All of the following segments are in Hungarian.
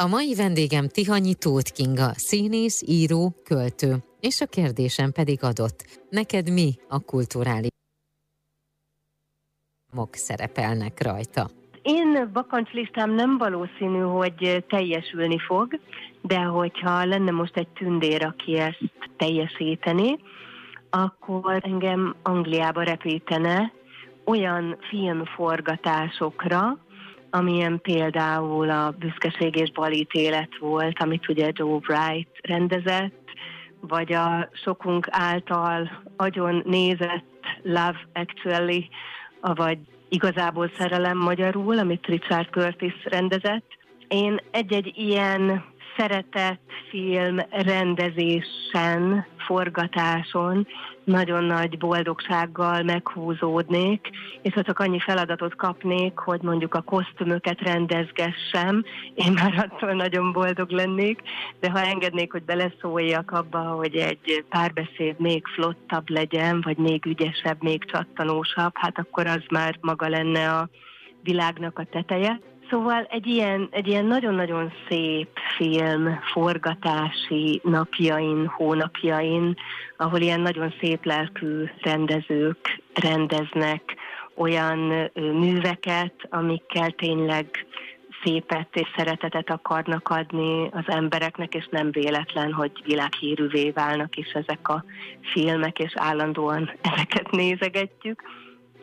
A mai vendégem Tihanyi Tóth Kinga, színész, író, költő, és a kérdésem pedig adott. Neked mi a kulturális mok szerepelnek rajta? Én bakancslistám nem valószínű, hogy teljesülni fog, de hogyha lenne most egy tündér, aki ezt teljesíteni, akkor engem Angliába repítene olyan filmforgatásokra, amilyen például a Büszkeség és balítélet volt, amit ugye Joe Bright rendezett, vagy a sokunk által agyon nézett Love Actually, vagy igazából szerelem magyarul, amit Richard Curtis rendezett. Én egy-egy ilyen szeretett film rendezésen, forgatáson nagyon nagy boldogsággal meghúzódnék, és ha csak annyi feladatot kapnék, hogy mondjuk a kosztümöket rendezgessem, én már attól nagyon boldog lennék, de ha engednék, hogy beleszóljak abba, hogy egy párbeszéd még flottabb legyen, vagy még ügyesebb, még csattanósabb, hát akkor az már maga lenne a világnak a teteje. Szóval egy ilyen, egy ilyen nagyon-nagyon szép film forgatási napjain, hónapjain, ahol ilyen nagyon szép lelkű rendezők rendeznek olyan műveket, amikkel tényleg szépet és szeretetet akarnak adni az embereknek, és nem véletlen, hogy világhírűvé válnak is ezek a filmek, és állandóan ezeket nézegetjük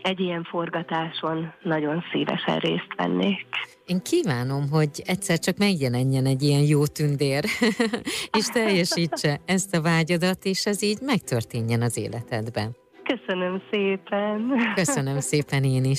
egy ilyen forgatáson nagyon szívesen részt vennék. Én kívánom, hogy egyszer csak megjelenjen egy ilyen jó tündér, és teljesítse ezt a vágyadat, és ez így megtörténjen az életedben. Köszönöm szépen. Köszönöm szépen én is.